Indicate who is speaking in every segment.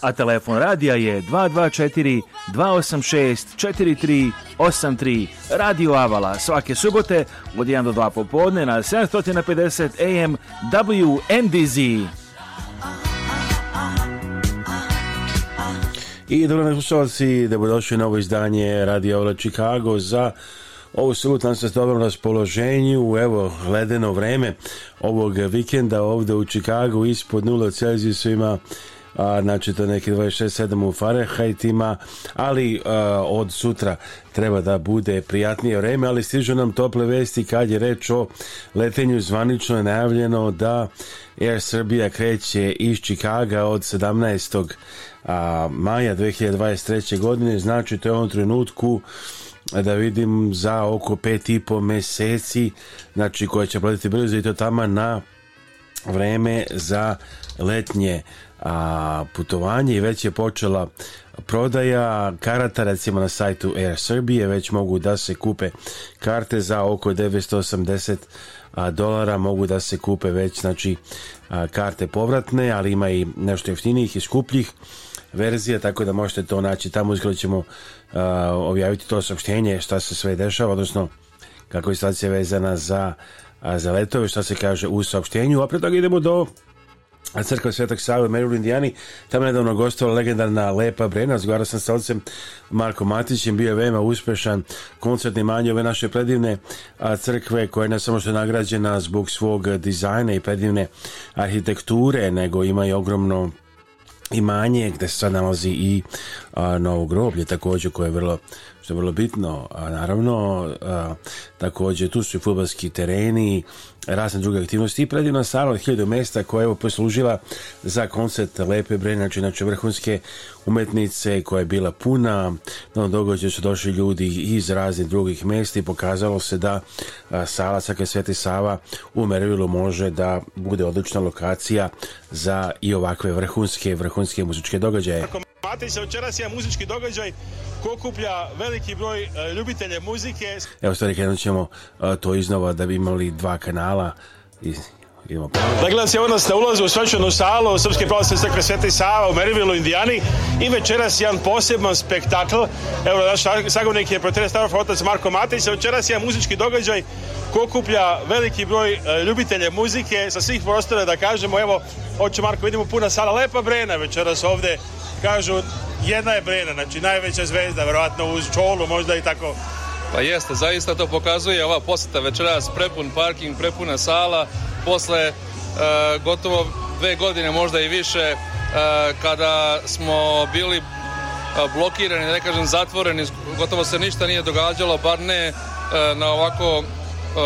Speaker 1: a telefon radija je 224 286 4383 Radio Avala svake subote od 1 do 2 popodne na 750 AM WNDZ.
Speaker 2: I dobro nas slušalci, da došli na izdanje Radio Avala Chicago za ovu salutan sa dobrom raspoloženju, evo, ledeno vreme ovog vikenda ovde u Chicagu ispod 0 Celzijusa ima a, znači to neki 26-7 u Fahrenheitima, ali a, od sutra treba da bude prijatnije vreme, ali stižu nam tople vesti kad je reč o letenju zvanično je najavljeno da Air Srbija kreće iz Čikaga od 17. A, maja 2023. godine, znači to je u trenutku da vidim za oko pet i po meseci znači koja će platiti brzo i to tamo na vreme za letnje a, putovanje i već je počela prodaja karata recimo na sajtu Air Srbije već mogu da se kupe karte za oko 980 a, dolara mogu da se kupe već znači a, karte povratne ali ima i nešto jeftinijih i skupljih verzija tako da možete to naći tamo uskoro ćemo a, objaviti to saopštenje šta se sve dešava odnosno kako je situacija vezana za za letove, što se kaže u saopštenju. A toga idemo do Crkva Svetog Sava, u Merilu Indijani tamo nedavno gostovala legendarna Lepa Brena zgovarao sam sa ocem Marko Matićem bio je veoma uspešan koncertni manje ove naše predivne crkve koja je ne samo što je nagrađena zbog svog dizajna i predivne arhitekture nego ima i ogromno imanje gde se sad nalazi i a, novo groblje takođe koje je vrlo što je vrlo bitno. A naravno, a, također tu su i futbalski tereni, razne druge aktivnosti i predivna sala od hiljadu mesta koja je poslužila za koncert Lepe Brenače, znači znači vrhunske umetnice koja je bila puna. Na događaju su došli ljudi iz raznih drugih mesta i pokazalo se da a, sala Saka Sveti Sava u Mervilu može da bude odlična lokacija za i ovakve vrhunske, vrhunske muzičke događaje.
Speaker 3: Matića, večeras je muzički događaj okuplja veliki broj e, ljubitelje muzike.
Speaker 2: Evo stvari, krenut ćemo e, to iznova da bi imali dva kanala i
Speaker 3: idemo Dakle, nas je odnos na ulazu u svečanu salu Srpske pravostne crkve Sveti Sava u Merivilu, Indijani i večeras jedan poseban spektakl. Evo, naš sagovnik je protere starov otac Marko Matić, večeras jedan muzički događaj ko okuplja veliki broj e, ljubitelje muzike sa svih prostora, da kažemo, evo, hoće Marko, vidimo puna sala, lepa brena večeras ovde, kažu jedna je Brena, znači najveća zvezda, verovatno uz čolu možda i tako.
Speaker 4: Pa jeste, zaista to pokazuje ova poseta večeras, prepun parking, prepuna sala, posle e, gotovo dve godine možda i više e, kada smo bili e, blokirani, da ne kažem zatvoreni, gotovo se ništa nije događalo, bar ne e, na ovako e,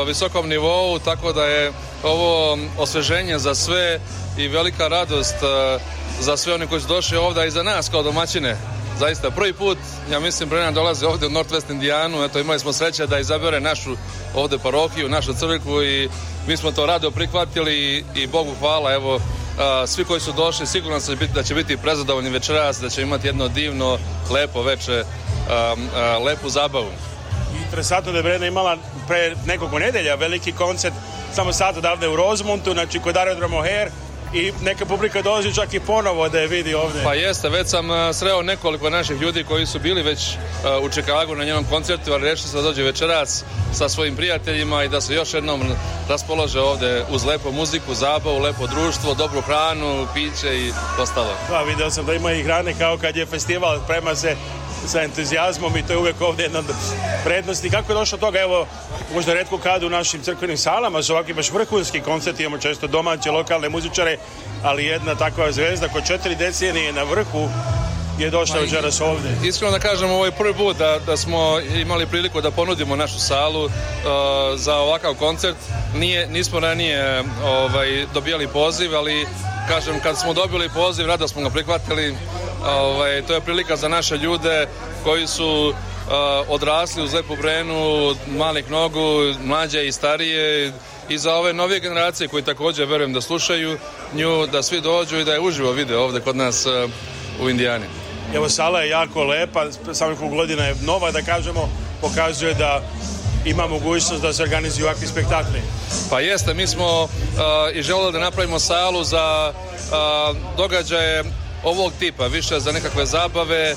Speaker 4: visokom nivou, tako da je ovo osveženje za sve i velika radost za sve oni koji su došli ovdje i za nas kao domaćine. Zaista prvi put, ja mislim, Brennan dolaze ovde u Northwest Indijanu, eto imali smo sreće da izabere našu ovde parohiju, našu crkvu i mi smo to rado prihvatili i, i Bogu hvala, evo, a, svi koji su došli, siguran sam da će biti prezadovoljni večeras, da će imati jedno divno, lepo veče, a, a, lepu zabavu.
Speaker 3: Interesantno da je Brenna imala pre nekoliko nedelja veliki koncert, samo sad odavde u Rozmontu, znači kod aerodromu Her, i neka publika dolazi čak i ponovo da je vidi ovdje.
Speaker 4: Pa jeste, već sam e, sreo nekoliko naših ljudi koji su bili već e, u Čikagu na njenom koncertu, ali rešio se da dođe večeras sa svojim prijateljima i da se još jednom raspolože ovdje uz lepu muziku, zabavu, lepo društvo, dobru hranu, piće i ostalo.
Speaker 3: Pa video sam da ima i hrane kao kad je festival, prema se sa entuzijazmom i to je uvek ovde jedna prednost. I Kako je došlo do toga? Evo, možda redko kad u našim crkvenim salama su ovakvi baš vrhunski koncert, imamo često domaće, lokalne muzičare, ali jedna takva zvezda koja četiri decenije na vrhu je došla večeras ovdje.
Speaker 4: Iskreno da kažem, ovo je prvi put da, da smo imali priliku da ponudimo našu salu uh, za ovakav koncert. Nije, nismo ranije ovaj, dobijali poziv, ali kažem, kad smo dobili poziv, rado smo ga prihvatili Ovaj, to je prilika za naše ljude koji su odrasli uz Lepu Brenu, od malih nogu, mlađe i starije i za ove novije generacije koji takođe verujem da slušaju nju, da svi dođu i da je uživo vide ovde kod nas u Indijani.
Speaker 3: Evo, sala je jako lepa, samo godina je nova, da kažemo, pokazuje da ima mogućnost da se organizuju ovakvi spektakli.
Speaker 4: Pa jeste, mi smo uh, i želeli da napravimo salu za uh, događaje ovog tipa, više za nekakve zabave, um,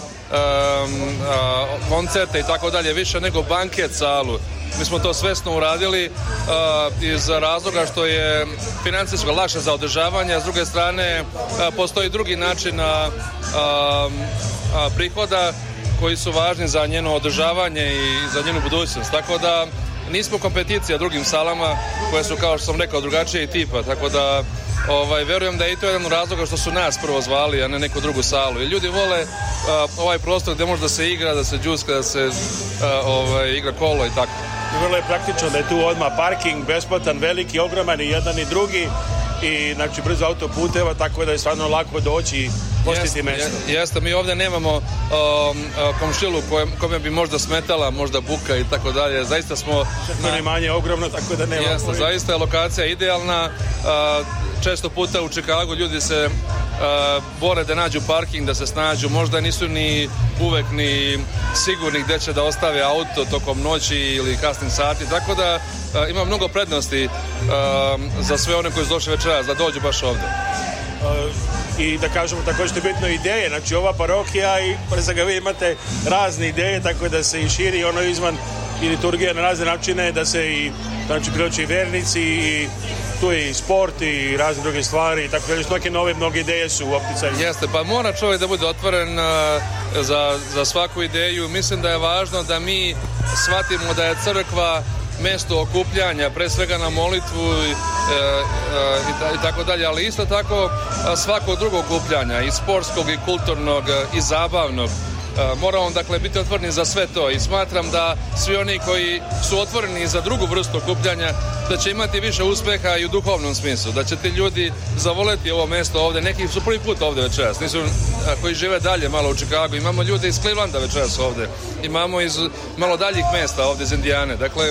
Speaker 4: a, koncerte i tako dalje, više nego banket salu. Mi smo to svesno uradili a, e, iz razloga što je financijsko lakše za održavanje, a s druge strane a, e, postoji drugi način uh, prihoda koji su važni za njeno održavanje i za njenu budućnost. Tako da nismo kompeticija drugim salama koje su kao što sam rekao drugačije tipa, tako da ovaj, verujem da je i to jedan od razloga što su nas prvo zvali, a ne neku drugu salu. I ljudi vole a, ovaj prostor gdje može da se igra, da se džuska, da se a, ovaj, igra kolo i tako. Vrlo
Speaker 3: je praktično da je tu odmah parking, besplatan, veliki, ogroman i jedan i drugi i znači brzo autoputeva, tako da je stvarno lako doći postiti
Speaker 4: mesto. Jeste, mi ovde nemamo um, uh, komšilu kojem, kome bi možda smetala, možda buka i tako dalje. Zaista smo...
Speaker 3: Zanimanje je ogromno, tako da
Speaker 4: nema... Jeste, zaista je lokacija idealna. Uh, često puta u Čikagu ljudi se uh, bore da nađu parking, da se snađu. Možda nisu ni uvek ni sigurni gde će da ostave auto tokom noći ili kasnim sati. Tako da uh, ima mnogo prednosti um, za sve one koji su došli večeras, da dođu baš ovde
Speaker 3: i da kažemo tako što je bitno ideje, znači ova parohija i za ga vi imate razne ideje tako da se i širi ono izvan i liturgija na razne načine da se i znači priloči i vernici i tu je i sport i razne druge stvari i tako da neke nove, mnoge ideje su u opticaju.
Speaker 4: Jeste, pa mora čovjek da bude otvoren uh, za, za svaku ideju. Mislim da je važno da mi shvatimo da je crkva mesto okupljanja, pre svega na molitvu i, e, e, i, i tako dalje, ali isto tako e, svako drugo okupljanja, i sportskog, i kulturnog, i zabavnog. Moramo dakle biti otvoreni za sve to i smatram da svi oni koji su otvoreni za drugu vrstu okupljanja da će imati više uspeha i u duhovnom smislu, da će ti ljudi zavoleti ovo mesto ovde, neki su prvi put ovde večeras, nisu koji žive dalje malo u Čikagu, imamo ljude iz Clevelanda večeras ovde, imamo iz malo daljih mesta ovde iz Indijane, dakle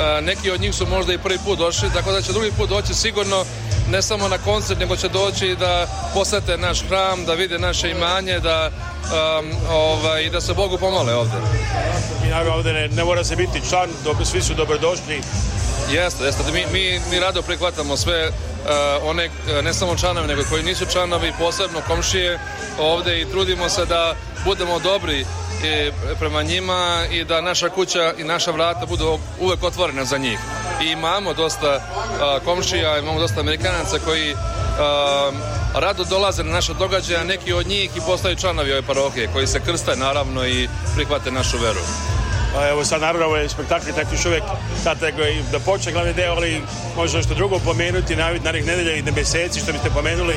Speaker 4: E, neki od njih su možda i prvi put došli, tako da će drugi put doći sigurno ne samo na koncert, nego će doći da posete naš hram, da vide naše imanje, da um, ovaj, i da se Bogu pomole ovdje.
Speaker 3: I naravno ovde ne, ne, mora se biti član, do, svi su dobrodošli.
Speaker 4: Jeste, jeste. Da mi, mi, mi rado prihvatamo sve uh, one, ne samo članove, nego koji nisu članovi, posebno komšije ovde i trudimo se da budemo dobri i prema njima i da naša kuća i naša vrata budu uvek otvorena za njih. I imamo dosta komšija, imamo dosta Amerikanaca koji rado dolaze na naše događaje, neki od njih i postaju članovi ove parohije koji se krste naravno i prihvate našu veru.
Speaker 3: Evo sad naravno ovo je spektakl, tako još uvijek sad tako da počne glavni deo, ali možda nešto drugo pomenuti, naravno narednih nedelja i na meseci što biste pomenuli.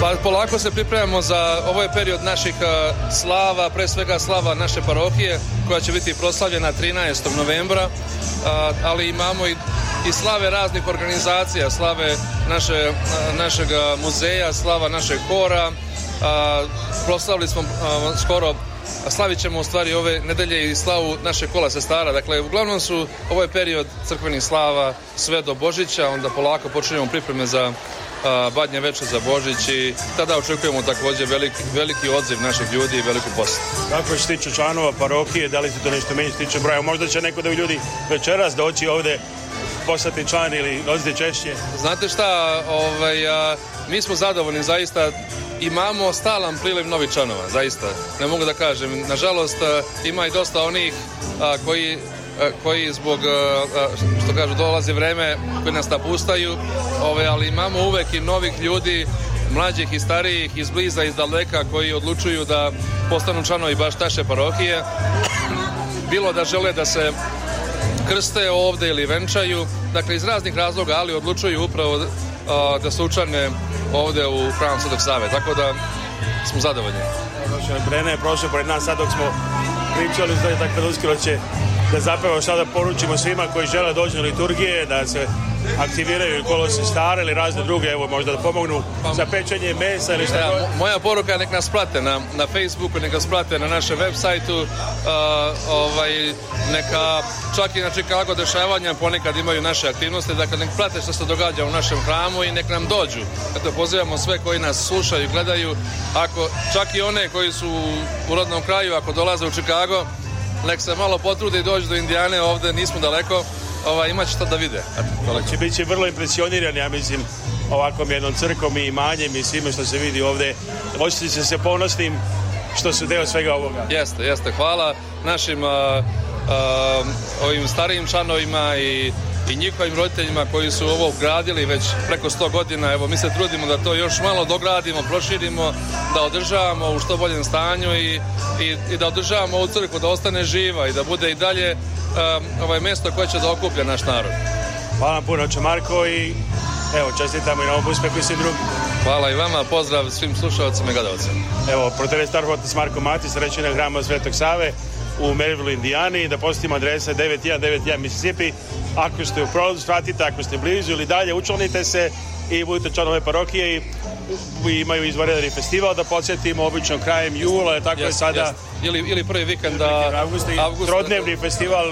Speaker 4: Pa polako se pripremamo za, ovaj period naših e, slava, pre svega slava naše parohije koja će biti proslavljena 13. novembra, e, ali imamo i, i slave raznih organizacija, slave naše, e, našeg muzeja, slava našeg kora, proslavili smo skoro a slavit ćemo u stvari ove nedelje i slavu naše kola sestara. Dakle, uglavnom su, ovo je period crkvenih slava sve do Božića, onda polako počinjemo pripreme za a, badnje večer za Božić i tada očekujemo takođe veliki, veliki odziv naših ljudi i veliku poslu.
Speaker 3: Kako se tiče članova parokije, da li se to nešto meni se tiče broja? Možda će neko da ljudi večeras doći ovde postati član ili dođe češće?
Speaker 4: Znate šta, ovaj, a, mi smo zadovoljni zaista imamo stalan priliv novičanova, zaista. Ne mogu da kažem. Nažalost, e, ima i dosta onih e, koji e, koji zbog, što kažu, dolazi vreme koji nas napustaju, ove, ali imamo uvek i novih ljudi, mlađih i starijih, iz bliza, iz daleka, koji odlučuju da postanu članovi baš taše parohije. Bilo da žele da se krste ovde ili venčaju, dakle iz raznih razloga, ali odlučuju upravo da se učane ovde u Pravnom sudog Save, tako da smo zadovoljni.
Speaker 3: Brena je prošlo pored nas, sad dok smo pričali, znači tako da uskoro će da zapeva šta da poručimo svima koji žele da dođu na liturgije, da se aktiviraju kolose stare ili razne druge, evo možda da pomognu za pečenje mesa ili šta
Speaker 4: ja, Moja poruka je nek nas prate na, na Facebooku, nek nas prate na našem web sajtu, uh, ovaj, neka čak i na Čikago dešavanja ponekad imaju naše aktivnosti, dakle nek prate što se događa u našem hramu i nek nam dođu. Eto, pozivamo sve koji nas slušaju i gledaju, ako, čak i one koji su u rodnom kraju, ako dolaze u Čikago, nek se malo potrude i dođu do Indijane, ovde nismo daleko, ovaj, imat što da vide. Eto,
Speaker 3: znači, će biti vrlo impresionirani, ja mislim, ovakvom jednom crkom i imanjem i svime što se vidi ovde. Očiti se se ponosnim što su deo svega ovoga.
Speaker 4: Jeste, jeste. Hvala našim a, a, ovim starijim članovima i i njihovim roditeljima koji su ovo gradili već preko 100 godina. Evo, mi se trudimo da to još malo dogradimo, proširimo, da održavamo u što boljem stanju i, i, i da održavamo ovu crkvu, da ostane živa i da bude i dalje Um, ovaj, mesto koje će da okuplja naš narod.
Speaker 3: Hvala puno, puno Čemarko i evo čestitamo i na ovom uspehu i svim drugim.
Speaker 4: Hvala i vama, pozdrav svim slušalcima i gledalcima.
Speaker 3: Evo, protere Star Hotels Marko Matić, srećena grama Svetog Save u Maryville, Indijani, da postimo adrese 9191 Mississippi. Ako ste u Proluz, shvatite, ako ste blizu ili dalje, učlanite se i budite član parokije i imaju izvanredni festival, da podsjetimo obično krajem jula, tako yes, je sada...
Speaker 4: Ili, ili prvi vikenda da- avgusta,
Speaker 3: i avgusta, trodnevni festival,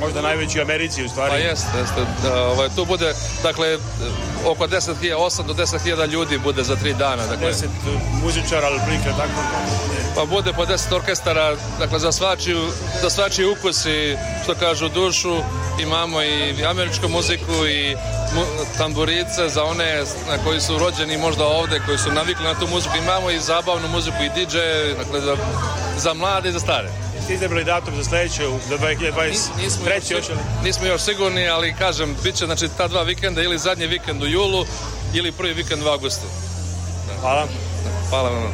Speaker 3: možda najveći u Americi
Speaker 4: u
Speaker 3: stvari.
Speaker 4: Pa jeste, jeste. Da, ovaj, tu bude, dakle, oko 10.000, 8 do 10.000 ljudi bude za tri dana. Dakle. 10 e,
Speaker 3: muzičara, ali prika, tako
Speaker 4: Pa bude po 10 orkestara, dakle, za svačiju, za svačiji ukusi, što kažu, dušu. Imamo i američku muziku i tamburice za one na koji su rođeni možda ovdje ljude koji su navikli na tu muziku. Imamo i zabavnu muziku i DJ, dakle za, za mlade i za stare.
Speaker 3: Ste izabrali datum za sledeću, za 2023. Nismo, još,
Speaker 4: nismo još sigurni, ali kažem, bit će znači, ta dva vikenda ili zadnji vikend u julu ili prvi vikend u augustu.
Speaker 3: Da. Hvala.
Speaker 4: Da, hvala vam.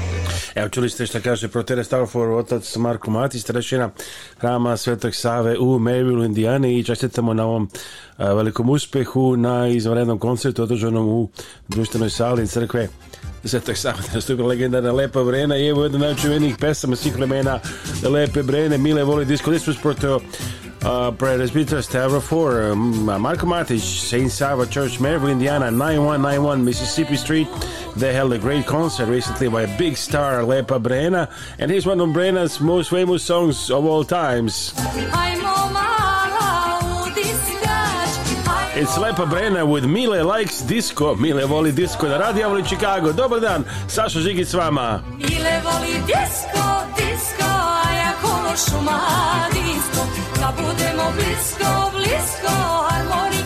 Speaker 2: Evo čuli ste što kaže Protera Starofor otac Marko Matić, starešina hrama Svetog Save u Maryville, Indijani i čestitamo na ovom velikom uspehu na izvanrednom koncertu održanom u društvenoj sali crkve Svetog Save. Nastupila legendarna Lepa Brena i evo jedna najčuvenijih pesama svih vremena Lepe Brene, Mile voli disko, gdje su sproteo Uh, presbyters Tavern 4, um, Marco Matic, St. Sava Church, Maryville, Indiana, 9191 Mississippi Street. They held a great concert recently by big star Lepa Brena, and here's one of Brena's most famous songs of all times. It's Lepa Brena with Mile Likes Disco, Mile voli disco na Radio Voli Chicago. Dobar dan, Sasa Zigi, s vama. Mile voli disco, disco, a ja kolo šuma, disco. da budemo blisko, blisko harmonije.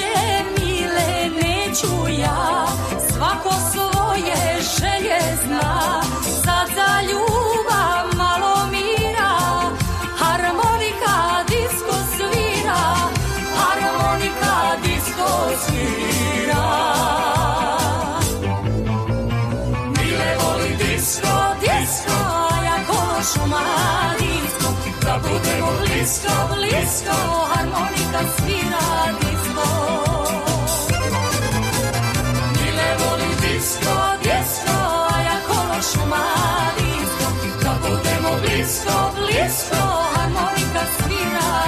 Speaker 2: tuđe mile neću ja Svako svoje želje zna Sad za ljubav malo mira Harmonika disko svira Harmonika disko svira Mile voli disko, disco A ja ko šuma disko Da budemo blisko, blisko Harmonika svira disko blisko, blisko, harmonika svira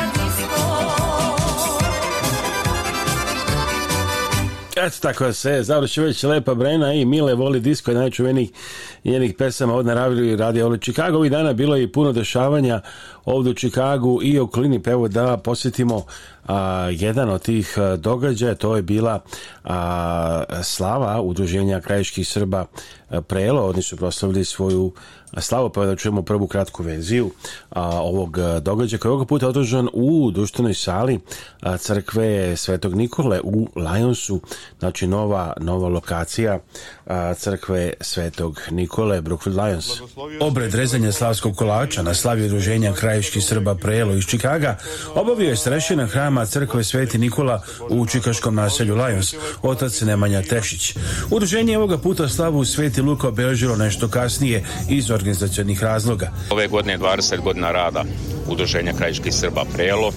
Speaker 2: Eto tako se završi već Lepa Brena i Mile voli disko je najčuvenijih njenih pesama od naravili radi u Čikago. Ovih dana bilo je puno dešavanja ovde u Čikagu i okolini. Pa evo da posjetimo a, jedan od tih događaja. To je bila a, slava udruženja krajiških Srba Prelo. Oni su proslavili svoju Slavo, pa da čujemo prvu kratku venziju a, ovog događaja koji je ovog puta održan u društvenoj sali a, crkve Svetog Nikole u Lajonsu, znači nova, nova lokacija a, crkve Svetog Nikole, Brookfield Lions. Obred rezanja slavskog kolača na slavi druženja krajiški Srba Prelo iz Čikaga obavio je srešina hrama crkve Sveti Nikola u čikaškom naselju Lions, otac Nemanja Tešić. Udruženje ovoga puta slavu Sveti Luka obeležilo nešto kasnije iz organizacijonih razloga.
Speaker 5: Ove godine 20 godina rada Udruženja Krajiških Srba Prelo,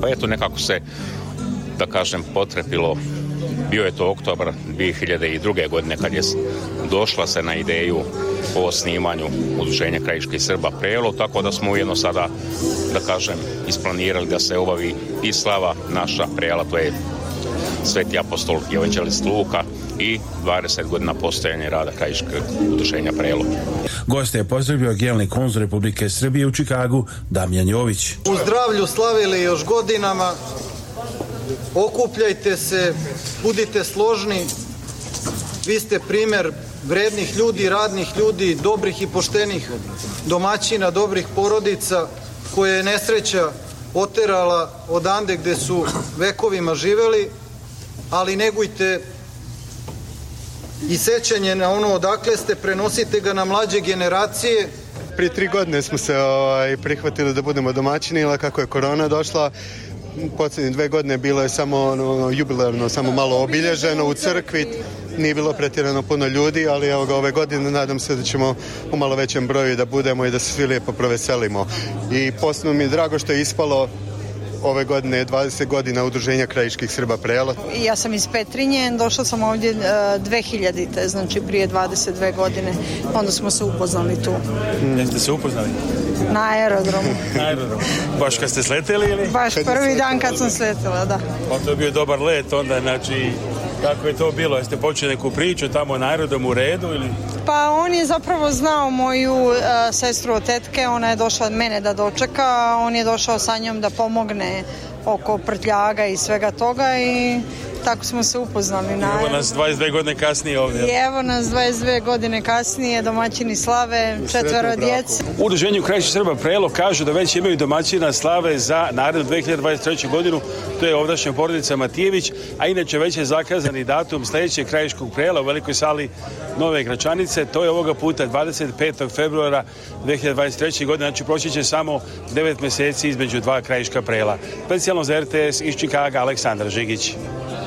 Speaker 5: pa eto nekako se, da kažem, potrepilo bio je to oktobar 2002. godine kad je došla se na ideju o snimanju udruženja Krajiških Srba Prelo, tako da smo ujedno sada, da kažem, isplanirali da se obavi i slava naša Prela, to je Sveti apostol Evanđelist Luka i 20 godina postojanja rada Krajiškog udruženja Prelo.
Speaker 2: Goste je pozdravio generalni konzul Republike Srbije u Čikagu Damjan Jović.
Speaker 6: U zdravlju slavili još godinama, okupljajte se, budite složni, vi ste primer vrednih ljudi, radnih ljudi, dobrih i poštenih domaćina, dobrih porodica koje je nesreća oterala odande gde su vekovima živeli ali negujte i sećanje na ono odakle ste, prenosite ga na mlađe generacije.
Speaker 7: Pri tri godine smo se ovaj, prihvatili da budemo domaćini, ali kako je korona došla, poslednje dve godine bilo je samo ono, jubilarno, samo malo obilježeno u crkvi, nije bilo pretjerano puno ljudi, ali evo ga ove godine nadam se da ćemo u malo većem broju da budemo i da se svi lijepo proveselimo. I posebno mi je drago što je ispalo ove godine je 20 godina udruženja krajiških Srba Prela.
Speaker 8: Ja sam iz Petrinje, došla sam ovdje 2000-te, e, znači prije 22 godine. Onda smo se upoznali tu. Mm. Jeste
Speaker 2: se upoznali?
Speaker 8: Na aerodromu.
Speaker 2: Na aerodromu.
Speaker 8: Baš
Speaker 2: kad ste sleteli ili?
Speaker 8: Baš prvi dan kad da. sam sletela, da.
Speaker 2: Pa to je bio dobar let, onda znači Kako je to bilo? Jeste počeli neku priču tamo narodom u redu ili?
Speaker 8: Pa on je zapravo znao moju uh, sestru od tetke, ona je došla mene da dočeka, on je došao sa njom da pomogne oko prtljaga i svega toga i tako smo se upoznali.
Speaker 2: Na... Evo nas 22 godine kasnije ovdje. I
Speaker 8: evo nas 22 godine kasnije, domaćini slave, četvero
Speaker 2: djece. U Udruženju Krajišća Srba Prelo kažu da već imaju domaćina slave za narednu 2023. godinu, to je ovdašnja porodica Matijević, a inače već je zakazani datum sledećeg Krajiškog Prela u velikoj sali Nove Gračanice, to je ovoga puta 25. februara 2023. godine, znači proći će samo 9 mjeseci između dva Krajiška Prela. Specijalno za RTS iz Čikaga, Aleksandar Žigić.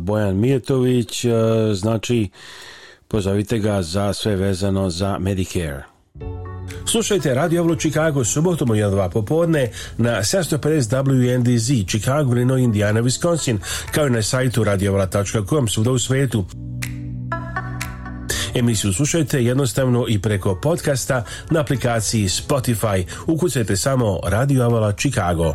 Speaker 1: Bojan Mijetović, znači pozovite ga za sve vezano za Medicare. Slušajte Radio Avlo Chicago subotom u 1-2 popodne na 750 WNDZ Chicago, Reno, Indiana, Wisconsin kao i na sajtu radioavla.com svuda u svetu. Emisiju slušajte jednostavno i preko podcasta na aplikaciji Spotify. Ukucajte samo Radio Avala Chicago.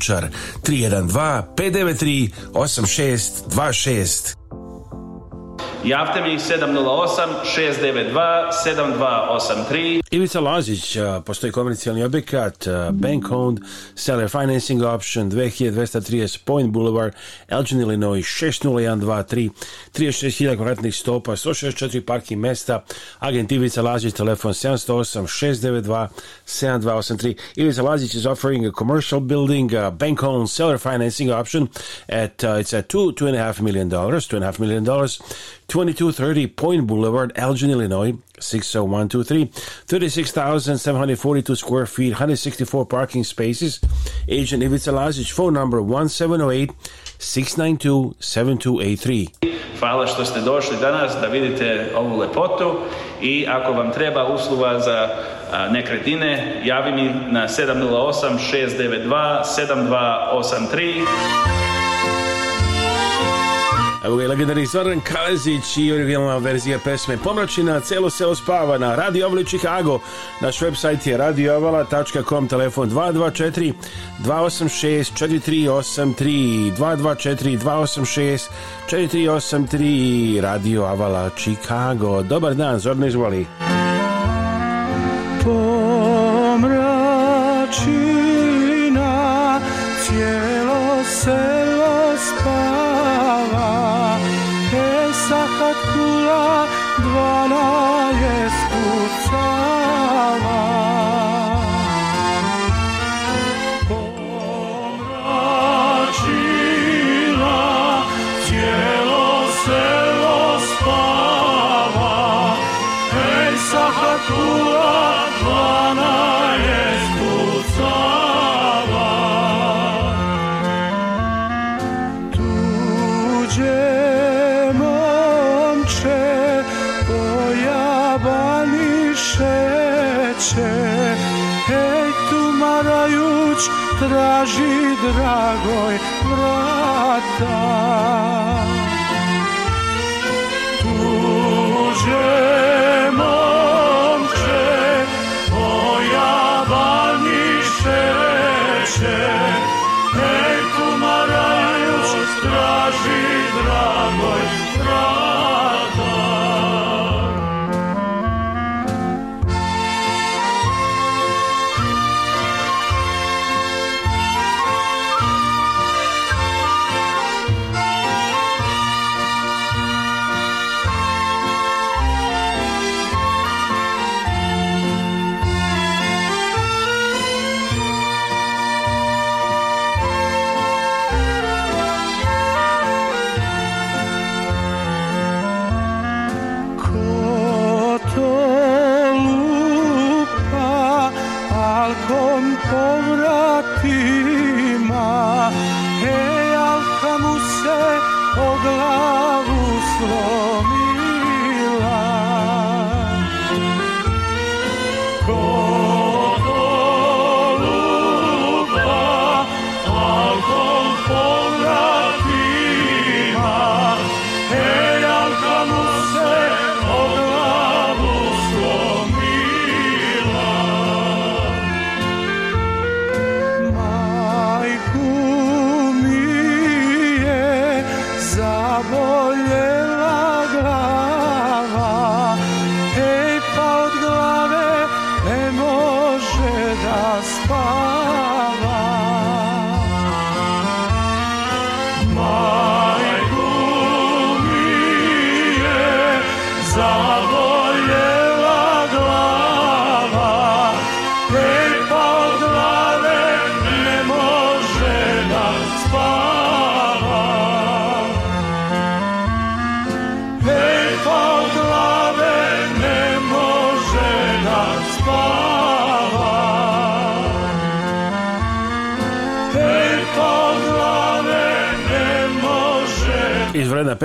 Speaker 1: Lončar 312 593 8626 Javite mi 708 692 7283
Speaker 2: Ivica Lazić uh, postoji komercijalni objekat uh, Bank Owned Seller Financing Option 2230 Point Boulevard Elgin, Illinois 60123 36.000 kvadratnih stopa 164 parking mesta Agent Ivica Lazić telefon 708 692 7283 Ivica Lazić is offering a commercial building a uh, Bank Owned Seller Financing Option at uh, it's at two two and a half million dollars two and a half million dollars 2230 Point Boulevard Elgin, Illinois 60123. 36,742 square feet, 164 parking spaces. Agent Ivica Lazić, phone number 1708 692 7283. Hvala što ste došli danas da vidite ovu lepotu i ako vam treba usluga za nekretnine, javi mi na 708 692 7283. Evo ga je legendari Zoran Kalezić i originalna verzija pesme Pomračina, celo selo spava na Radio Avali Chicago. Naš website je radioavala.com, telefon 224 286 4383 224 286 4383 Radio Avala Chicago. Dobar dan, Zorno izvoli. скажи, дорогой, братан.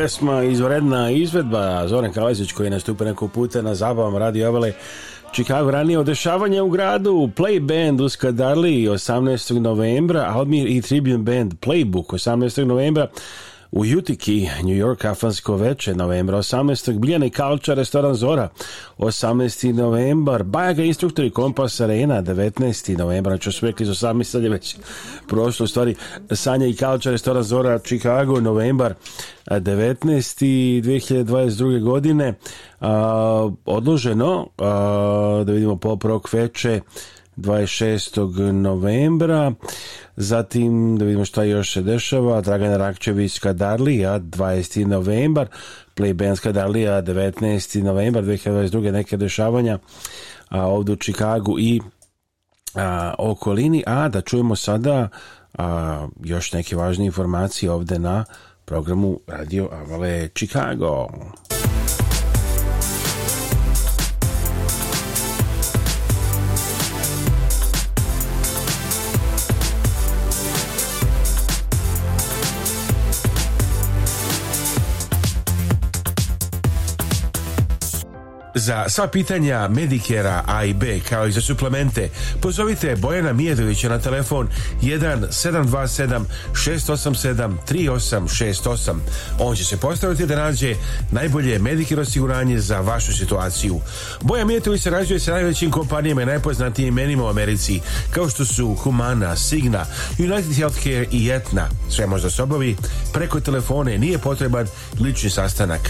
Speaker 2: pesma, izvredna izvedba Zoran Kralezić koji je nastupio neko puta na zabavom radio Avale Chicago ranije odešavanje u gradu Play Band u Skadarli 18. novembra a odmir i Tribune Band Playbook 18. novembra U Jutiki, New York, afansko veče, novembra 18. i Kalča, restoran Zora, 18. novembar, Bajaga instruktori Kompas Arena, 19. novembra, znači su rekli 18. sad je već prošlo, stvari, Sanja i Kalča, restoran Zora, Chicago, novembar, 19. 2022. godine, odloženo, da vidimo pop rock veče, 26. novembra. Zatim, da vidimo šta još se dešava, Dragana Rakčevićka Darlija, 20. novembar, Playbenska Darlija, 19. novembar 2022. neke dešavanja a, ovde u Čikagu i a, okolini. A da čujemo sada a, još neke važne informacije ovde na programu Radio Avale Chicago.
Speaker 1: Za sva pitanja Medikera A i B kao i za suplemente pozovite Bojana Mijedovića na telefon 1 727 687 3868. On će se postaviti da nađe najbolje Medicare osiguranje za vašu situaciju. Bojan se sarađuje sa najvećim kompanijama i najpoznatijim imenima u Americi kao što su Humana, Signa, United Healthcare i Etna. Sve možda se obavi preko telefone nije potreban lični sastanak.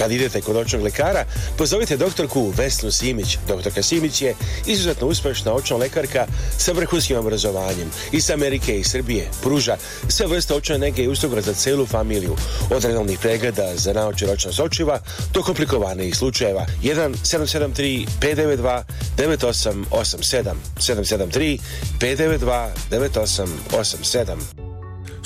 Speaker 1: Kad idete kod očnog lekara, pozovite doktorku Vesnu Simić. Doktorka Simić je izuzetno uspešna očna lekarka sa vrhunskim obrazovanjem iz Amerike i Srbije. Pruža sve vrste očne nege i usluga za celu familiju. Od redovnih pregleda za naoče ročnost sočiva do komplikovanih slučajeva. 1 773 592 9887 773 592 9887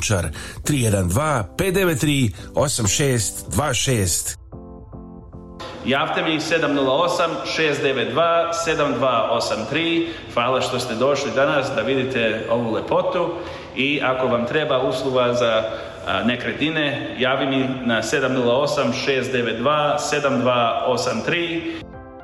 Speaker 1: Lončar 312 593 8626 Javte mi 708 692 7283. Hvala što ste došli danas da vidite ovu lepotu i ako vam treba usluga za nekretnine, javi mi na 708 692 7283.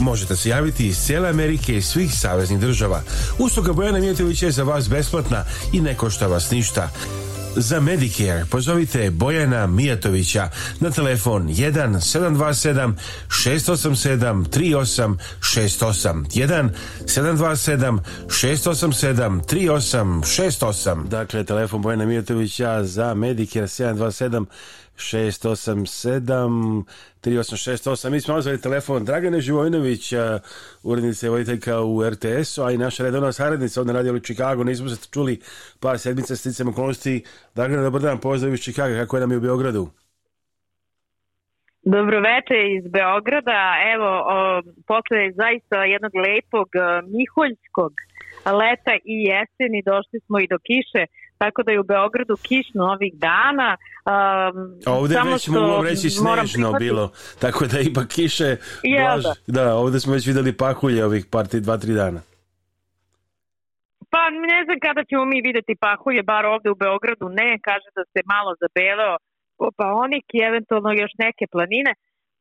Speaker 1: Možete se javiti iz cijele Amerike i svih saveznih država. Usluga Bojana Mijatovića je za vas besplatna i ne košta vas ništa. Za Medicare pozovite Bojana Mijatovića na telefon 1 727 687 3868 1 727 687 3868 Dakle, telefon Bojana Mijatovića za Medicare 727 687 3868. Mi smo nazvali telefon Dragane Živojinović, urednica i voditeljka u RTS-u, a i naša redovna saradnica od Radio Čikago. Nismo se čuli par sedmica sticam okolnosti. Dragane, dobar dan, pozdrav iz Čikaga, kako je nam je u Beogradu?
Speaker 9: Dobroveče iz Beograda. Evo, o, posle zaista jednog lepog e, miholjskog leta i jeseni došli smo i do kiše tako da je u Beogradu kišno ovih dana. Um,
Speaker 1: ovde samo već mogu reći snežno bilo, tako da ipak kiše da? blaže. Da, ovde smo već videli pahulje ovih par, dva, tri dana.
Speaker 9: Pa ne znam kada ćemo mi videti pahulje, bar ovde u Beogradu ne, kaže da se malo zabeleo opaonik i eventualno još neke planine,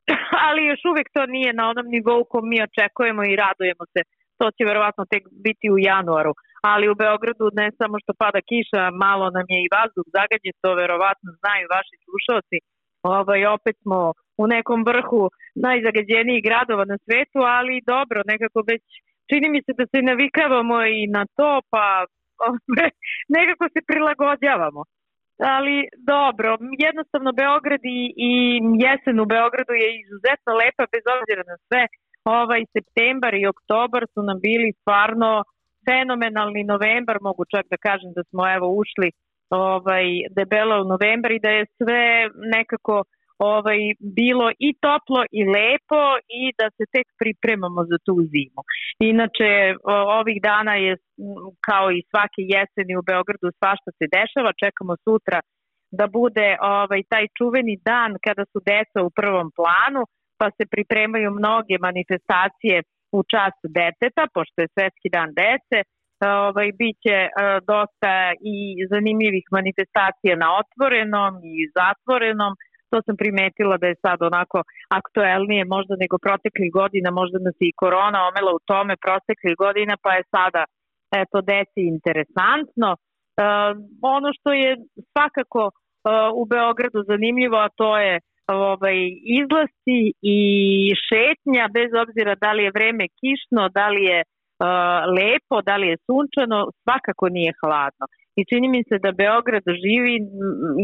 Speaker 9: ali još uvek to nije na onom nivou kom mi očekujemo i radujemo se. To će verovatno tek biti u januaru ali u Beogradu ne samo što pada kiša, malo nam je i vazduh zagađen, to verovatno znaju vaši slušalci. Ovaj, opet smo u nekom vrhu najzagađenijih gradova na svetu, ali dobro, nekako već čini mi se da se navikavamo i na to, pa ovaj, nekako se prilagođavamo. Ali dobro, jednostavno Beograd i, i jesen u Beogradu je izuzetno lepa bez obzira na sve. Ovaj septembar i oktobar su nam bili stvarno uh, fenomenalni novembar, mogu čak da kažem da smo evo ušli ovaj debelo u novembar i da je sve nekako ovaj bilo i toplo i lepo i da se tek pripremamo za tu zimu. Inače ovih dana je kao i svake jeseni u Beogradu svašta se dešava, čekamo sutra da bude ovaj taj čuveni dan kada su deca u prvom planu, pa se pripremaju mnoge manifestacije u čast deteta, pošto je svetski dan dece, ovaj, bit će dosta i zanimljivih manifestacija na otvorenom i zatvorenom, to sam primetila da je sad onako aktuelnije možda nego proteklih godina, možda nas i korona omela u tome proteklih godina, pa je sada eto deci interesantno. E, ono što je svakako e, u Beogradu zanimljivo, a to je ovaj, izlasci i šetnja, bez obzira da li je vreme kišno, da li je uh, lepo, da li je sunčano, svakako nije hladno. I čini mi se da Beograd živi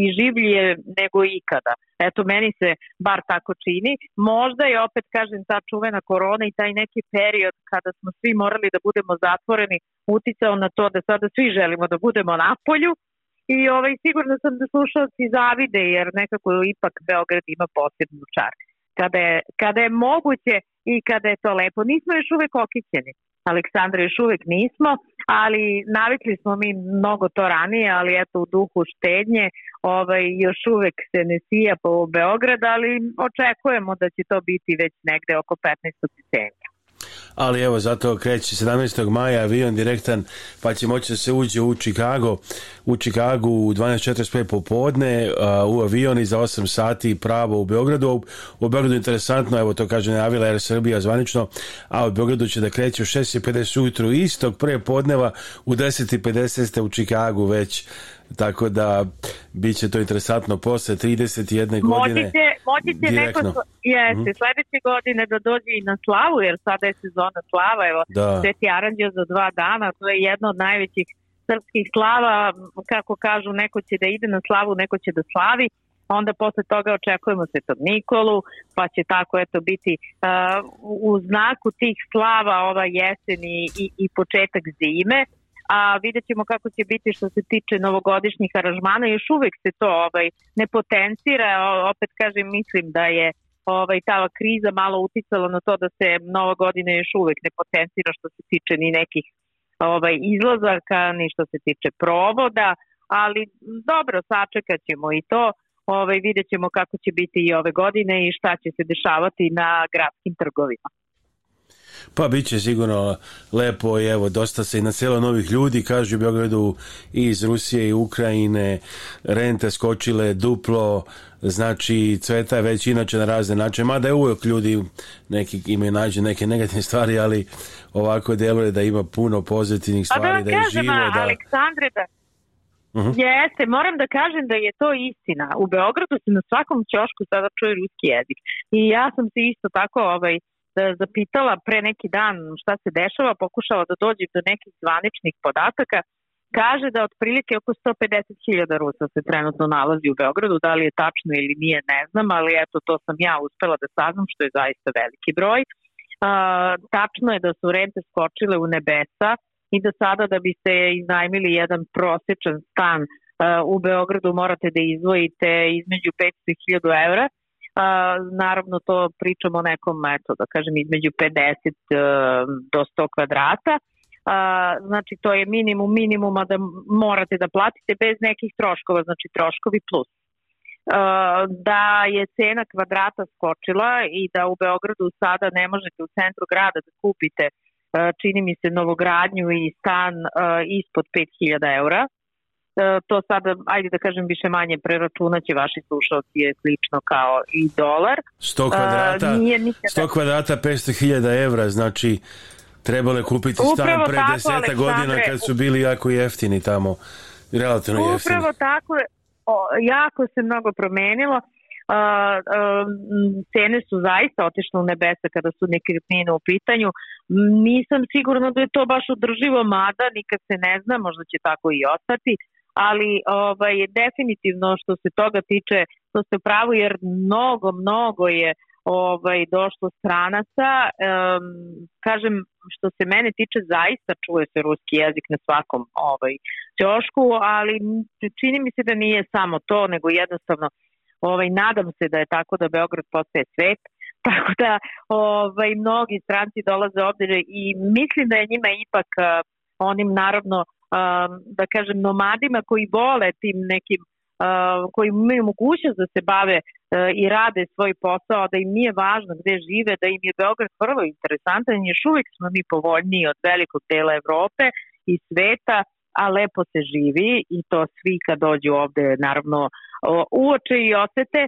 Speaker 9: i življe nego ikada. Eto, meni se bar tako čini. Možda je, opet kažem, ta čuvena korona i taj neki period kada smo svi morali da budemo zatvoreni uticao na to da sada svi želimo da budemo na polju, I ovaj, sigurno sam da slušalci zavide, jer nekako ipak Beograd ima posebnu čar. Kada je, kada je moguće i kada je to lepo. Nismo još uvek okićeni. Aleksandra još uvek nismo, ali navikli smo mi mnogo to ranije, ali eto u duhu štednje ovaj, još uvek se ne sija po Beograd, ali očekujemo da će to biti već negde oko 15. decembra
Speaker 1: ali evo zato kreće 17. maja avion direktan pa će moći da se uđe u Chicago u Chicagu u 12.45 popodne u avion i za 8 sati pravo u Beogradu u Beogradu je interesantno, evo to kaže najavila Air Srbija zvanično, a u Beogradu će da kreće u 6.50 ujutru istog pre podneva u 10.50 u Chicagu već Tako da biće to interesantno posle 31 godine. Moći će, moći će
Speaker 9: direktno. neko, jeste, mm sledeće godine da dođe i na slavu, jer sada je sezona slava, evo, da. Sveti Aranđeo za dva dana, to je jedno od najvećih srpskih slava, kako kažu, neko će da ide na slavu, neko će da slavi, onda posle toga očekujemo Svetog Nikolu, pa će tako eto biti uh, u znaku tih slava ova jesen i, i, i početak zime. Uh, a vidjet ćemo kako će biti što se tiče novogodišnjih aranžmana, još uvek se to ovaj, ne potencira, opet kažem mislim da je ovaj, ta kriza malo uticala na to da se nova godina još uvek ne potencira što se tiče ni nekih ovaj, izlazaka, ni što se tiče provoda, ali dobro, sačekat ćemo i to, ovaj, vidjet ćemo kako će biti i ove godine i šta će se dešavati na gradskim trgovima.
Speaker 1: Pa bit će sigurno lepo i evo dosta se i na celo novih ljudi kažu u Beogradu iz Rusije i Ukrajine rente skočile duplo znači cveta je već inače na razne načine mada je uvijek ljudi neki imaju nađe neke negativne stvari ali ovako deluje da ima puno pozitivnih da stvari
Speaker 9: da,
Speaker 1: je živo da... Aleksandre
Speaker 9: da uh Jeste, moram da kažem da je to istina. U Beogradu se na svakom ćošku sada čuje ruski jezik. I ja sam se isto tako ovaj, E, zapitala pre neki dan šta se dešava, pokušala da dođe do nekih zvaničnih podataka, kaže da otprilike oko 150.000 Rusa se trenutno nalazi u Beogradu, da li je tačno ili nije, ne znam, ali eto, to sam ja uspela da saznam, što je zaista veliki broj. Uh, tačno je da su rente skočile u nebesa i da sada da biste iznajmili jedan prosječan stan uh, u Beogradu morate da izvojite između 500.000 i A, naravno to pričamo o nekom, eto da kažem, između 50 e, do 100 kvadrata. A, znači to je minimum minimuma da morate da platite bez nekih troškova, znači troškovi plus e, da je cena kvadrata skočila i da u Beogradu sada ne možete u centru grada da kupite e, čini mi se novogradnju i stan ispod 5000 eura E, to sad, ajde da kažem više manje, preračunaće vaši slušalci je slično kao i dolar.
Speaker 1: 100 e, kvadrata, uh, nije nikada... 100 kvadrata 500.000 evra, znači trebalo je kupiti Upravo pre tako, deseta godina kad su bili jako jeftini tamo,
Speaker 9: relativno Upravo jeftini. Upravo tako, o, jako se mnogo promenilo. Uh, uh, cene su zaista otišle u nebesa kada su nekretnine u pitanju. Nisam sigurna da je to baš održivo, mada nikad se ne zna, možda će tako i ostati. Uh, ali ovaj, definitivno što se toga tiče, to se pravo jer mnogo, mnogo je ovaj, došlo stranaca. Um, kažem, što se mene tiče, zaista čuje se ruski jezik na svakom ovaj, ćošku, ali čini mi se da nije samo to, nego jednostavno ovaj, nadam se da je tako da Beograd postaje svet, tako da ovaj, mnogi stranci dolaze ovde i mislim da je njima ipak eh, onim naravno Um, da kažem, nomadima koji vole tim nekim uh, koji imaju mogućnost da se bave uh, i rade svoj posao, da im nije važno gde žive, da im je Beograd prvo interesantan, još uvek smo mi povoljniji od velikog dela Evrope i sveta, a lepo se živi i to svi kad dođu ovde naravno uoče i osete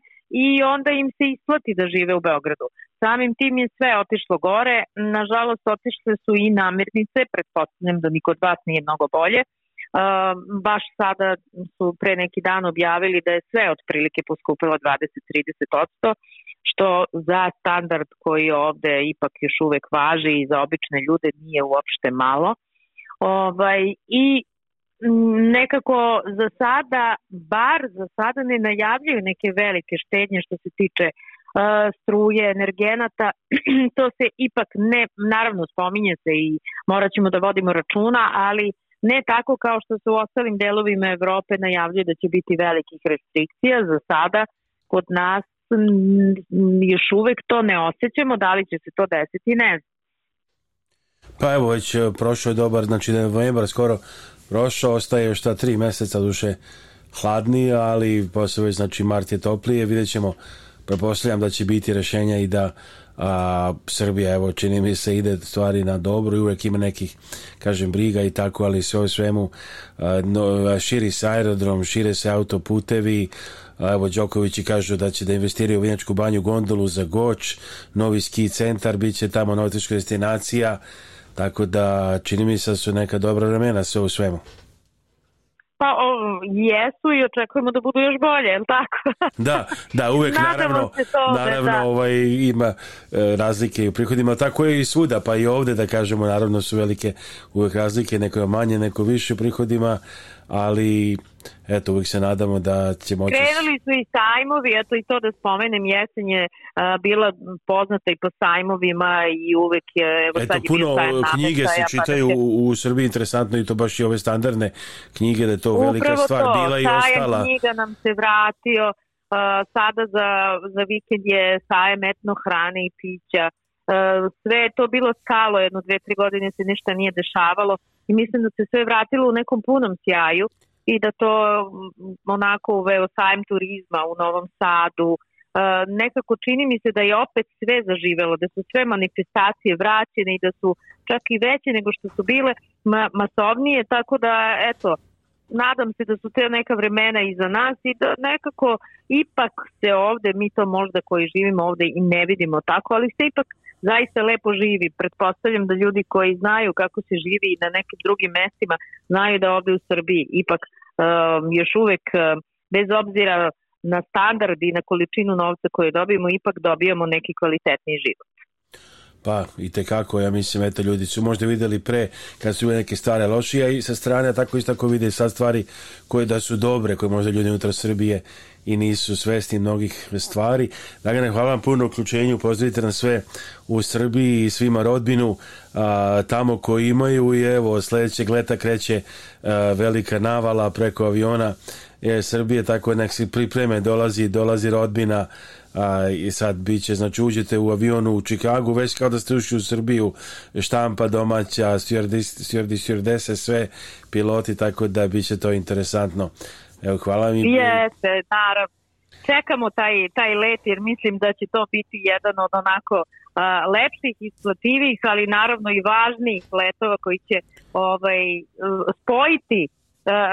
Speaker 9: i onda im se isplati da žive u Beogradu. Samim tim je sve otišlo gore, nažalost otišle su i namirnice, pretpostavljam da niko od vas nije mnogo bolje. E, baš sada su pre neki dan objavili da je sve otprilike poskupilo 20-30%, što za standard koji ovde ipak još uvek važi i za obične ljude nije uopšte malo. Ovaj, I nekako za sada, bar za sada ne najavljaju neke velike štednje što se tiče uh, struje, energenata, to se ipak ne, naravno spominje se i morat ćemo da vodimo računa, ali ne tako kao što su u ostalim delovima Evrope najavljuje da će biti velikih restrikcija za sada kod nas još uvek to ne osjećamo, da li će se to desiti, ne znam.
Speaker 1: Pa evo, već e, prošao je dobar, znači da novembar skoro prošao, ostaje još ta tri meseca duše hladniji, ali posle već, znači, mart je toplije, vidjet ćemo prepostavljam da će biti rešenja i da a, Srbija, evo, čini mi se ide stvari na dobro i uvek ima nekih kažem, briga i tako, ali sve o svemu a, no, širi se aerodrom, šire se autoputevi a, evo, Đokovići kažu da će da investiraju u Vinjačku banju gondolu za Goč novi ski centar, bit će tamo nautička destinacija tako da čini mi se da su neka dobra vremena sve u svemu.
Speaker 9: Pa o, jesu i očekujemo da budu još bolje, je tako?
Speaker 1: da, da, uvek naravno, tome, da. naravno da. ovaj, ima e, razlike u prihodima, tako je i svuda, pa i ovde da kažemo, naravno su velike uvek razlike, neko je manje, neko više u prihodima, ali eto, uvijek se nadamo da će moći...
Speaker 9: Krenuli su i sajmovi, eto i to da spomenem, jesen je a, bila poznata i po sajmovima i uvek je... Evo, eto, sad je
Speaker 1: puno knjige se čitaju pa da će... u, Srbiji, interesantno i to baš i ove standardne knjige, da je to Upravo velika stvar, bila i ostala.
Speaker 9: knjiga nam se vratio, a, sada za, za vikend je sajem etno hrane i pića, sve je to bilo skalo, jedno, dve, tri godine se ništa nije dešavalo i mislim da se sve vratilo u nekom punom sjaju i da to mm, onako uveo sajm turizma u Novom Sadu. E, nekako čini mi se da je opet sve zaživelo, da su sve manifestacije vraćene i da su čak i veće nego što su bile ma, masovnije, tako da eto, nadam se da su te neka vremena iza nas i da nekako ipak se ovde, mi to možda koji živimo ovde i ne vidimo tako, ali se ipak zaista lepo živi. Pretpostavljam da ljudi koji znaju kako se živi na nekim drugim mestima znaju da ovde u Srbiji ipak um, još uvek um, bez obzira na standard i na količinu novca koje dobijemo, ipak dobijamo neki kvalitetni život.
Speaker 1: Pa, i tekako, ja mislim, eto, ljudi su možda videli pre kad su neke stvari lošije i sa strane tako isto tako vide sad stvari koje da su dobre, koje možda ljudi unutra Srbije i nisu svesni mnogih stvari. Dragane, hvala vam puno uključenju, pozdravite nam sve u Srbiji i svima rodbinu a, tamo koji imaju i evo, sledećeg leta kreće a, velika navala preko aviona je Srbije, tako nek se pripreme, dolazi, dolazi rodbina, a, i sad biće, znači uđete u avionu u Čikagu, već kao da ste ušli u Srbiju, štampa domaća, stjordi, stjordese, sve piloti, tako da biće to interesantno. Evo, hvala mi.
Speaker 9: Jeste, naravno. Čekamo taj, taj let jer mislim da će to biti jedan od onako a, lepših, isplativih, ali naravno i važnijih letova koji će ovaj, spojiti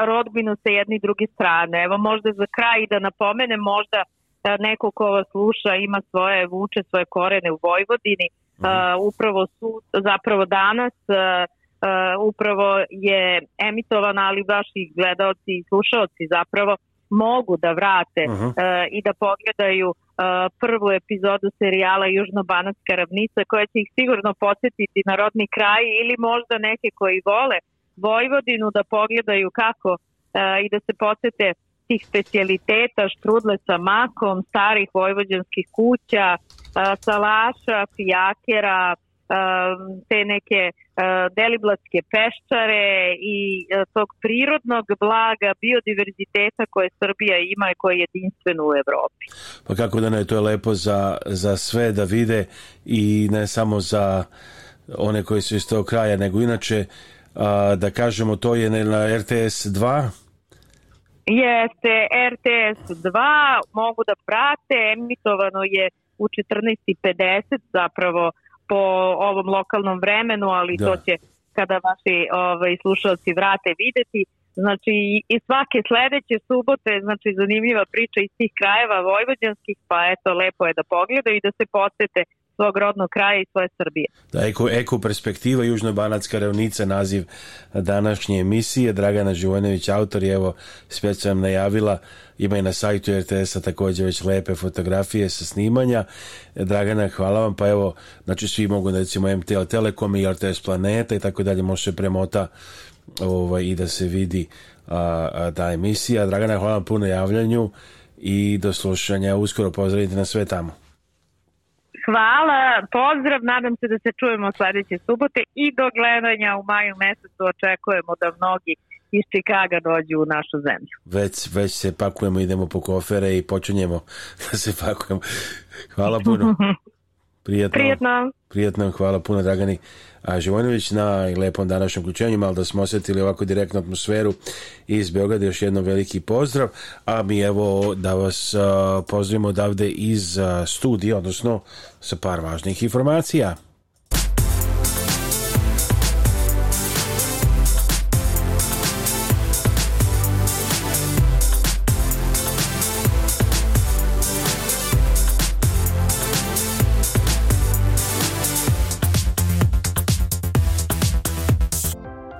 Speaker 9: rodbinu sa jedne i druge strane. Evo možda za kraj da napomenem možda da neko ko vas sluša ima svoje, vuče svoje korene u Vojvodini. Uh, upravo su, zapravo danas uh, uh, upravo je emitovana, ali vaši gledalci i slušalci zapravo mogu da vrate uh -huh. uh, i da pogledaju uh, prvu epizodu serijala Južno-Banatska ravnica koja će ih sigurno podsjetiti na rodni kraj ili možda neke koji vole Vojvodinu da pogledaju kako uh, i da se podsjete uh, tih specialiteta, štrudle sa makom, starih vojvođanskih kuća, salaša, pijakera, te neke deliblatske peščare i tog prirodnog blaga biodiverziteta koje Srbija ima i koji je jedinstven u Evropi.
Speaker 1: Pa kako da ne, to je lepo za, za sve da vide i ne samo za one koji su iz tog kraja, nego inače da kažemo to je na RTS 2
Speaker 9: Jeste RTS 2, mogu da prate, emitovano je u 14.50 zapravo po ovom lokalnom vremenu, ali da. to će kada vaši ovaj, slušalci vrate videti. Znači, i svake sledeće subote, znači, zanimljiva priča iz tih krajeva vojvođanskih, pa eto, lepo je da pogledaju i da se podsete uh,
Speaker 1: svog rodnog kraja
Speaker 9: i
Speaker 1: svoje
Speaker 9: Srbije.
Speaker 1: Da, Eko, Eko perspektiva Južnobanatska ravnica, naziv današnje emisije. Dragana Živojnović, autor, je evo specijalno najavila, ima i na sajtu RTS-a takođe već lepe fotografije sa snimanja. Dragana, hvala vam, pa evo, znači svi mogu, recimo, MTL Telekom i RTS Planeta i tako dalje, može se premota ovaj, i da se vidi a, a, ta emisija. Dragana, hvala vam puno javljanju i do slušanja. Uskoro pozdravite na sve tamo.
Speaker 9: Hvala, pozdrav, nadam se da se čujemo sledeće subote i do gledanja u maju mesecu očekujemo da mnogi iz Čikaga dođu u našu zemlju.
Speaker 1: Već, već se pakujemo, idemo po kofere i počinjemo da se pakujemo. Hvala puno.
Speaker 9: Prijetno. Prijetno.
Speaker 1: Prijetno, hvala puno Dragani. Živojinović na lepom današnjem uključenju, malo da smo osetili ovako direktnu atmosferu iz Beograda, još jednom veliki pozdrav, a mi evo da vas pozdravimo odavde iz studija, odnosno sa par važnih informacija.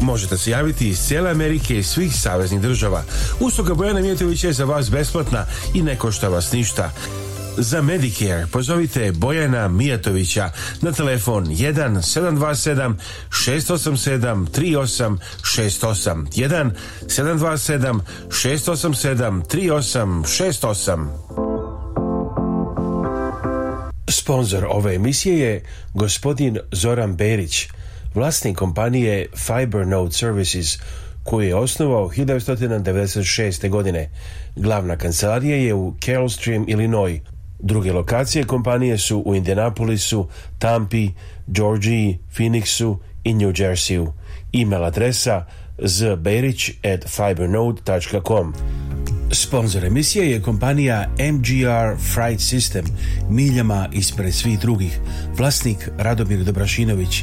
Speaker 1: Možete se javiti iz cijele Amerike i svih saveznih država. Usluga Bojana Mijatovića je za vas besplatna i ne košta vas ništa. Za Medicare pozovite Bojana Mijatovića na telefon 1727 687 3868 1 727 687 3868 Sponzor ove emisije je gospodin Zoran Berić, vlasnik kompanije Fibernote Services koju je osnovao 1996. godine. Glavna kancelarija je u Carolstream, Illinois. Druge lokacije kompanije su u Indianapolisu, Tampi, Georgiji, Phoenixu i New Jerseyu. E-mail adresa zberić at fibernode.com. Sponzor emisije je kompanija MGR Fright System, miljama ispred svih drugih, vlasnik Radomir Dobrašinović,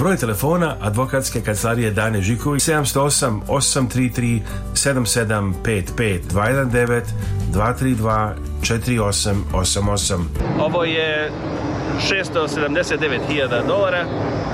Speaker 1: Broj telefona advokatske kancelarije Dane Žiković 708 833 7755 219 232 4888.
Speaker 10: Ovo je 679.000 dolara.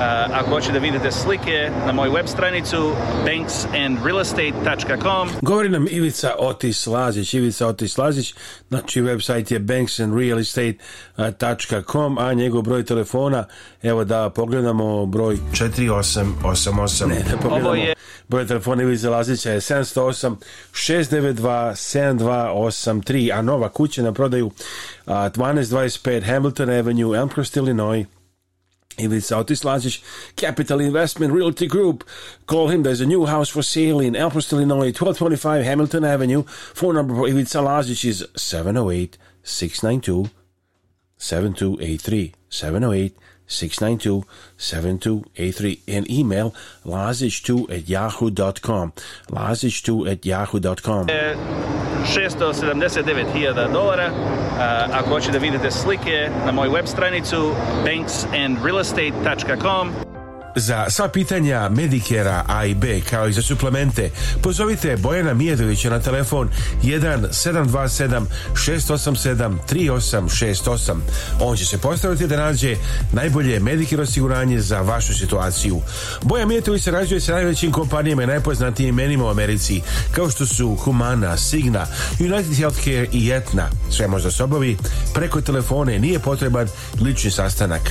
Speaker 10: A, ako hoćete da vidite slike na moju web stranicu banksandrealestate.com
Speaker 1: Govori nam Ivica Otis Lazić. Ivica Otis Lazić, znači sajt je banksandrealestate.com a njegov broj telefona, evo da pogledamo broj 4888. Ne, da pogledamo. Ovo je... Broj telefona Ivica Lazića je 708 692 7283, a nova kuća na prodaju a, 1225 Hamilton Avenue, Elm Oakhurst, Illinois. it's out this largest capital investment realty group. Call him. There's a new house for sale in Elmhurst, Illinois, 1225 Hamilton Avenue. Phone number for Ivica Lazic is 708 692 7283. 708 692-7283 and email lazic2 at yahoo.com lazic2 at yahoo.com
Speaker 10: 679.000 dolara ako hoćete da vidite slike na moj web stranicu banksandrealestate.com
Speaker 1: Za sva pitanja medicare A i B kao i za suplemente pozovite Bojana Mijedovića na telefon 1 727 687 3868. On će se postaviti da nađe najbolje Medicare osiguranje za vašu situaciju. Bojan se sarađuje sa najvećim kompanijama i najpoznatijim imenima u Americi kao što su Humana, Signa, United Healthcare i Etna. Sve možda se obavi preko telefone nije potreban lični sastanak.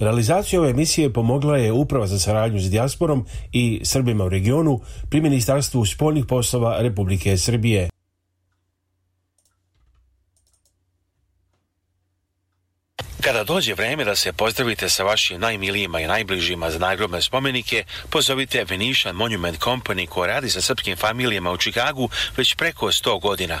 Speaker 1: Realizaciju ove emisije pomogla je Uprava za saradnju s dijasporom i Srbima u regionu pri Ministarstvu spoljnih poslova Republike Srbije.
Speaker 11: Kada dođe vreme da se pozdravite sa vašim najmilijima i najbližima za nagrobne spomenike, pozovite Venetian Monument Company koja radi sa srpskim familijama u Čikagu već preko 100 godina.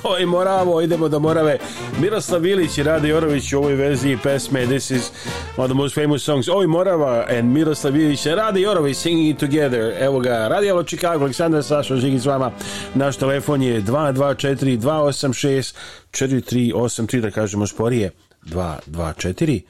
Speaker 1: Oj, ovaj Moravo, idemo do Morave. Miroslav Ilić i Rade Jorović u ovoj verziji pesme This is one of the most famous songs. Oj, Morava and Miroslav Ilić i Rade Jorović singing together. Evo ga, Radijalo Chicago, Aleksandar Sašo, Žigi s vama. Naš telefon je 224 286 4383, da kažemo sporije. 224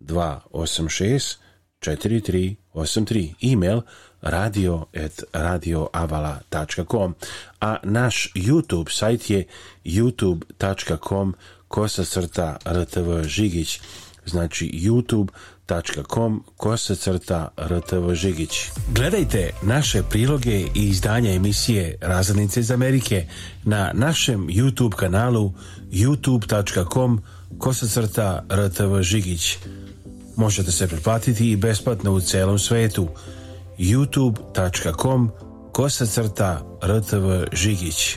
Speaker 1: 286 4383. Email radio at radioavala.com a naš YouTube sajt je youtube.com kosa crta rtv žigić znači youtube.com kosa crta rtv žigić gledajte naše priloge i izdanja emisije Razadnice iz Amerike na našem YouTube kanalu youtube.com kosa crta rtv žigić možete se pretplatiti i besplatno u celom svetu youtube.com kosacrta rtv žigić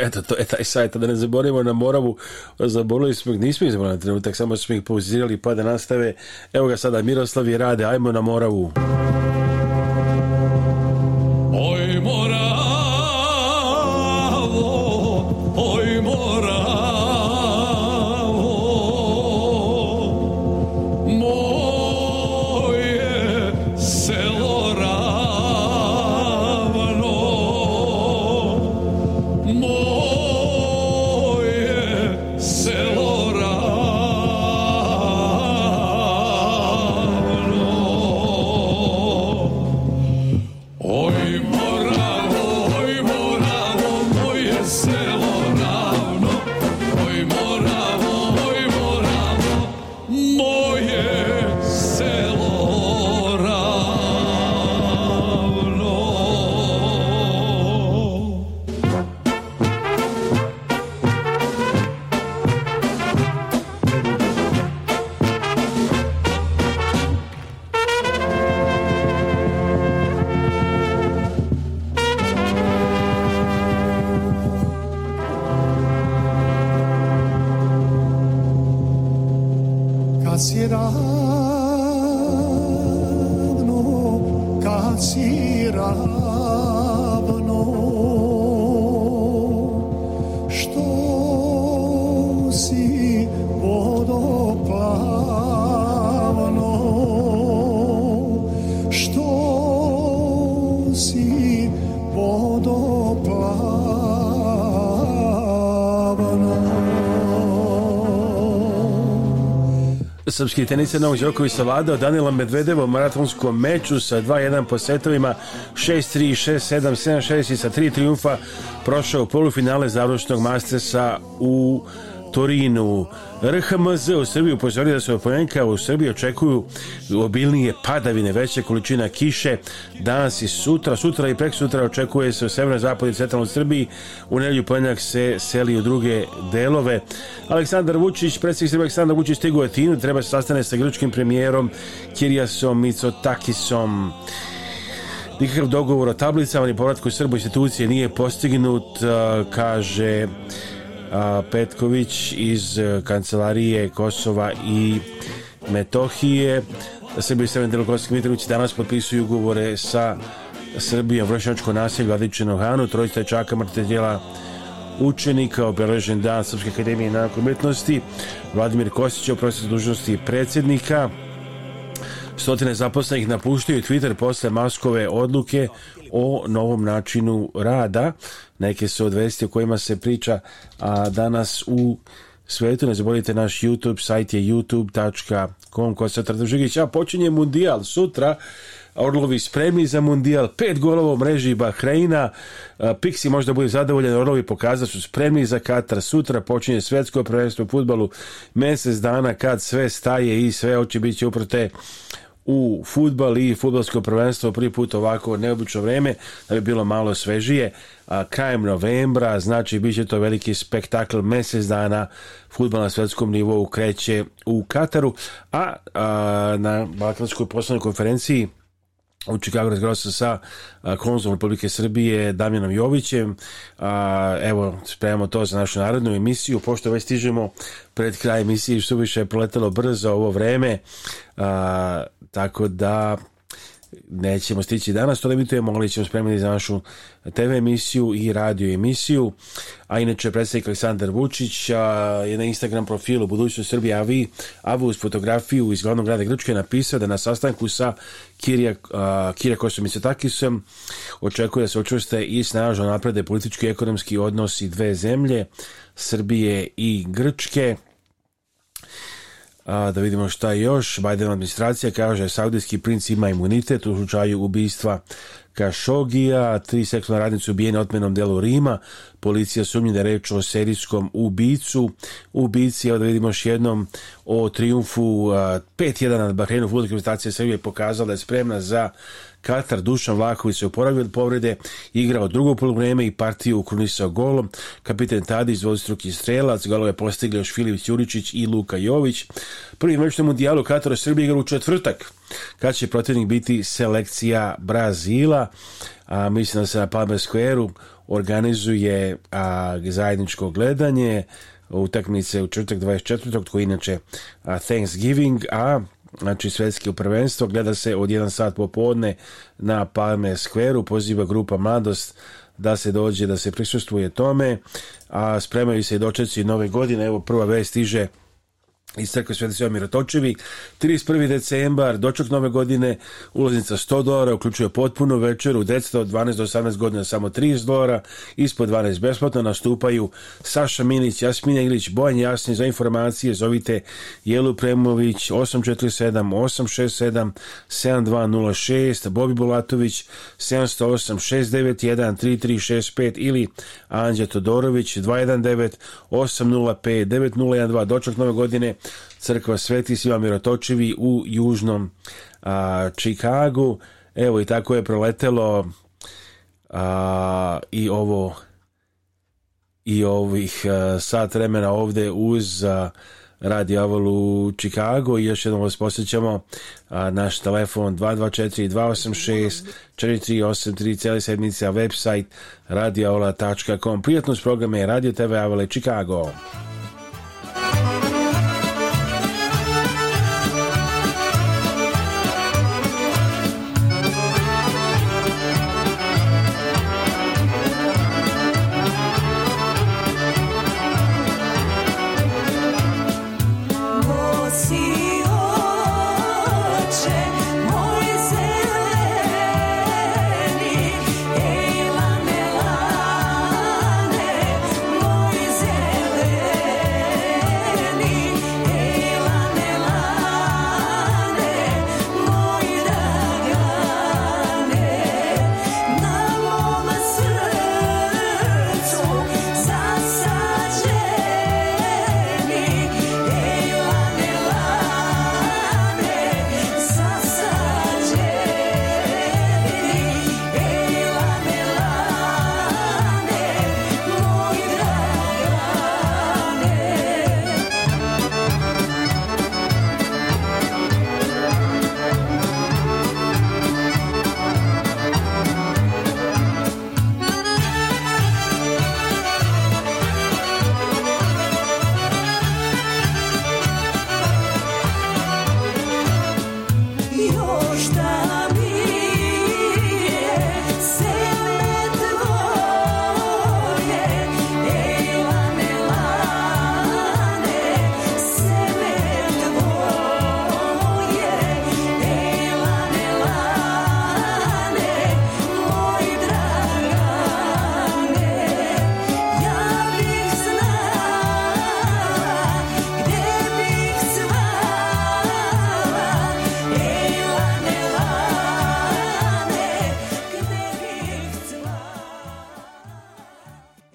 Speaker 1: Eto, to je taj sajt, da ne zaboravimo na Moravu, zaboravili smo ih, nismo izbrali na trenutak, samo smo ih pauzirali pa da nastave, evo ga sada, Miroslavi rade, ajmo na Moravu. Srpski tenisa Novog Đoković savladao Danila Medvedeva u maratonskom meču sa 2-1 po setovima 6-3, 6-7, 7-6 i sa tri triumfa prošao polufinale završnog mastersa u Torinu. RHMZ u Srbiji upozorio da se oponenka u Srbiji očekuju obilnije padavine, veća količina kiše danas i sutra, sutra i prek sutra očekuje se u severnoj zapadu i centralnoj Srbiji, u nelju ponjak se seli u druge delove. Aleksandar Vučić, predsjednik Srbije Aleksandar Vučić stigao je Tinu, treba se sastane sa grčkim premijerom Kirijasom Mitsotakisom. Nikakav dogovor o tablicama ni povratku Srbu institucije nije postignut, kaže Petković iz kancelarije Kosova i Metohije. Srbije i Severni Delokosnik Mitrović danas potpisuju ugovore sa Srbijom, Vršnjačko naselje, Vladičino Hanu, Trojica Čaka, mrte učenika, obeležen dan Srpske akademije na umetnosti, Vladimir Kostić je oprostio dužnosti predsjednika, Stotine zaposlenih napuštaju Twitter posle maskove odluke o novom načinu rada. Neke su odvesti o kojima se priča a danas u svetu. Ne zaboravite naš YouTube, sajt je youtube.com Kosatar a počinje Mundijal sutra. Orlovi spremni za mundijal, pet golova u mreži Bahreina, Pixi možda bude zadovoljan, Orlovi pokazat su spremni za Katar, sutra počinje svetsko prvenstvo u futbalu, mjesec dana kad sve staje i sve oči bit će uprte u futbal i futbalsko prvenstvo prvi put ovako neobično vreme da bi bilo malo svežije a, krajem novembra, znači bit će to veliki spektakl mjesec dana futbal na svetskom nivou kreće u Kataru a, a na Balkanskoj poslovnoj konferenciji u Čikagu razgovarao sa konzulom Republike Srbije Damjanom Jovićem. Evo, spremamo to za našu narodnu emisiju, pošto već stižemo pred kraj emisije i suviše je proletalo brzo ovo vreme, tako da nećemo stići danas, to emitujemo, ali ćemo spremiti za našu TV emisiju i radio emisiju. A inače, predstavnik Aleksandar Vučić a, je na Instagram profilu Budućnost Srbije, a vi, a fotografiju iz glavnog grada Grčke napisao da na sastanku sa Kirija, a, Kirija Kosom i Sotakisem očekuje da se očuste i snažno naprede politički i ekonomski odnosi dve zemlje, Srbije i Grčke. A, da vidimo šta još. Biden administracija kaže saudijski princ ima imunitet u slučaju ubistva Kašogija, tri seksualna radnice ubijene otmenom delu Rima, policija sumnji da reč o serijskom ubicu, ubici, evo da vidimo još jednom o triumfu 5-1 nad Bahreinu, futbolke reprezentacije Srbije pokazala da je spremna za Katar Dušan Vlahović se oporavio od povrede, igrao drugo polovreme i partiju ukrunisao golom. Kapiten Tadić, dvostruki strelac, golove postigli još Filip Ćuričić i Luka Jović. Prvi meč na mundijalu Katara Srbije igra u četvrtak, kad će protivnik biti selekcija Brazila, a mislim da se na Palme Square-u organizuje a, zajedničko gledanje utakmice u četvrtak 24. koji inače a, Thanksgiving, a znači svetsko prvenstvo, gleda se od 1 sat popodne na Palme square poziva grupa Mladost da se dođe, da se prisustvuje tome, a spremaju se i dočeci nove godine, evo prva vest stiže iz crkve Sveti Sava Mirotočevi. 31. decembar, doček nove godine, ulaznica 100 dolara, uključuje potpunu večeru, deca od 12 do 18 godina samo 30 dolara, ispod 12 besplatno nastupaju Saša Minić, Jasmina Ilić, Bojan Jasni, za informacije zovite Jelu Premović 847 867 7206, Bobi Bulatović 708 691 3365 ili Anđe Todorović 219 805 9012, doček nove godine crkva Sveti Siva Mirotočivi u južnom a, Čikagu. Evo i tako je proletelo a, i ovo i ovih a, sat vremena ovde uz a, Radio Avalu u Čikagu i još jednom vas posjećamo a, naš telefon 224-286-4383 cijeli sedmice, a website radioavala.com Prijatnost programe Radio TV Avale Čikago. Čikago.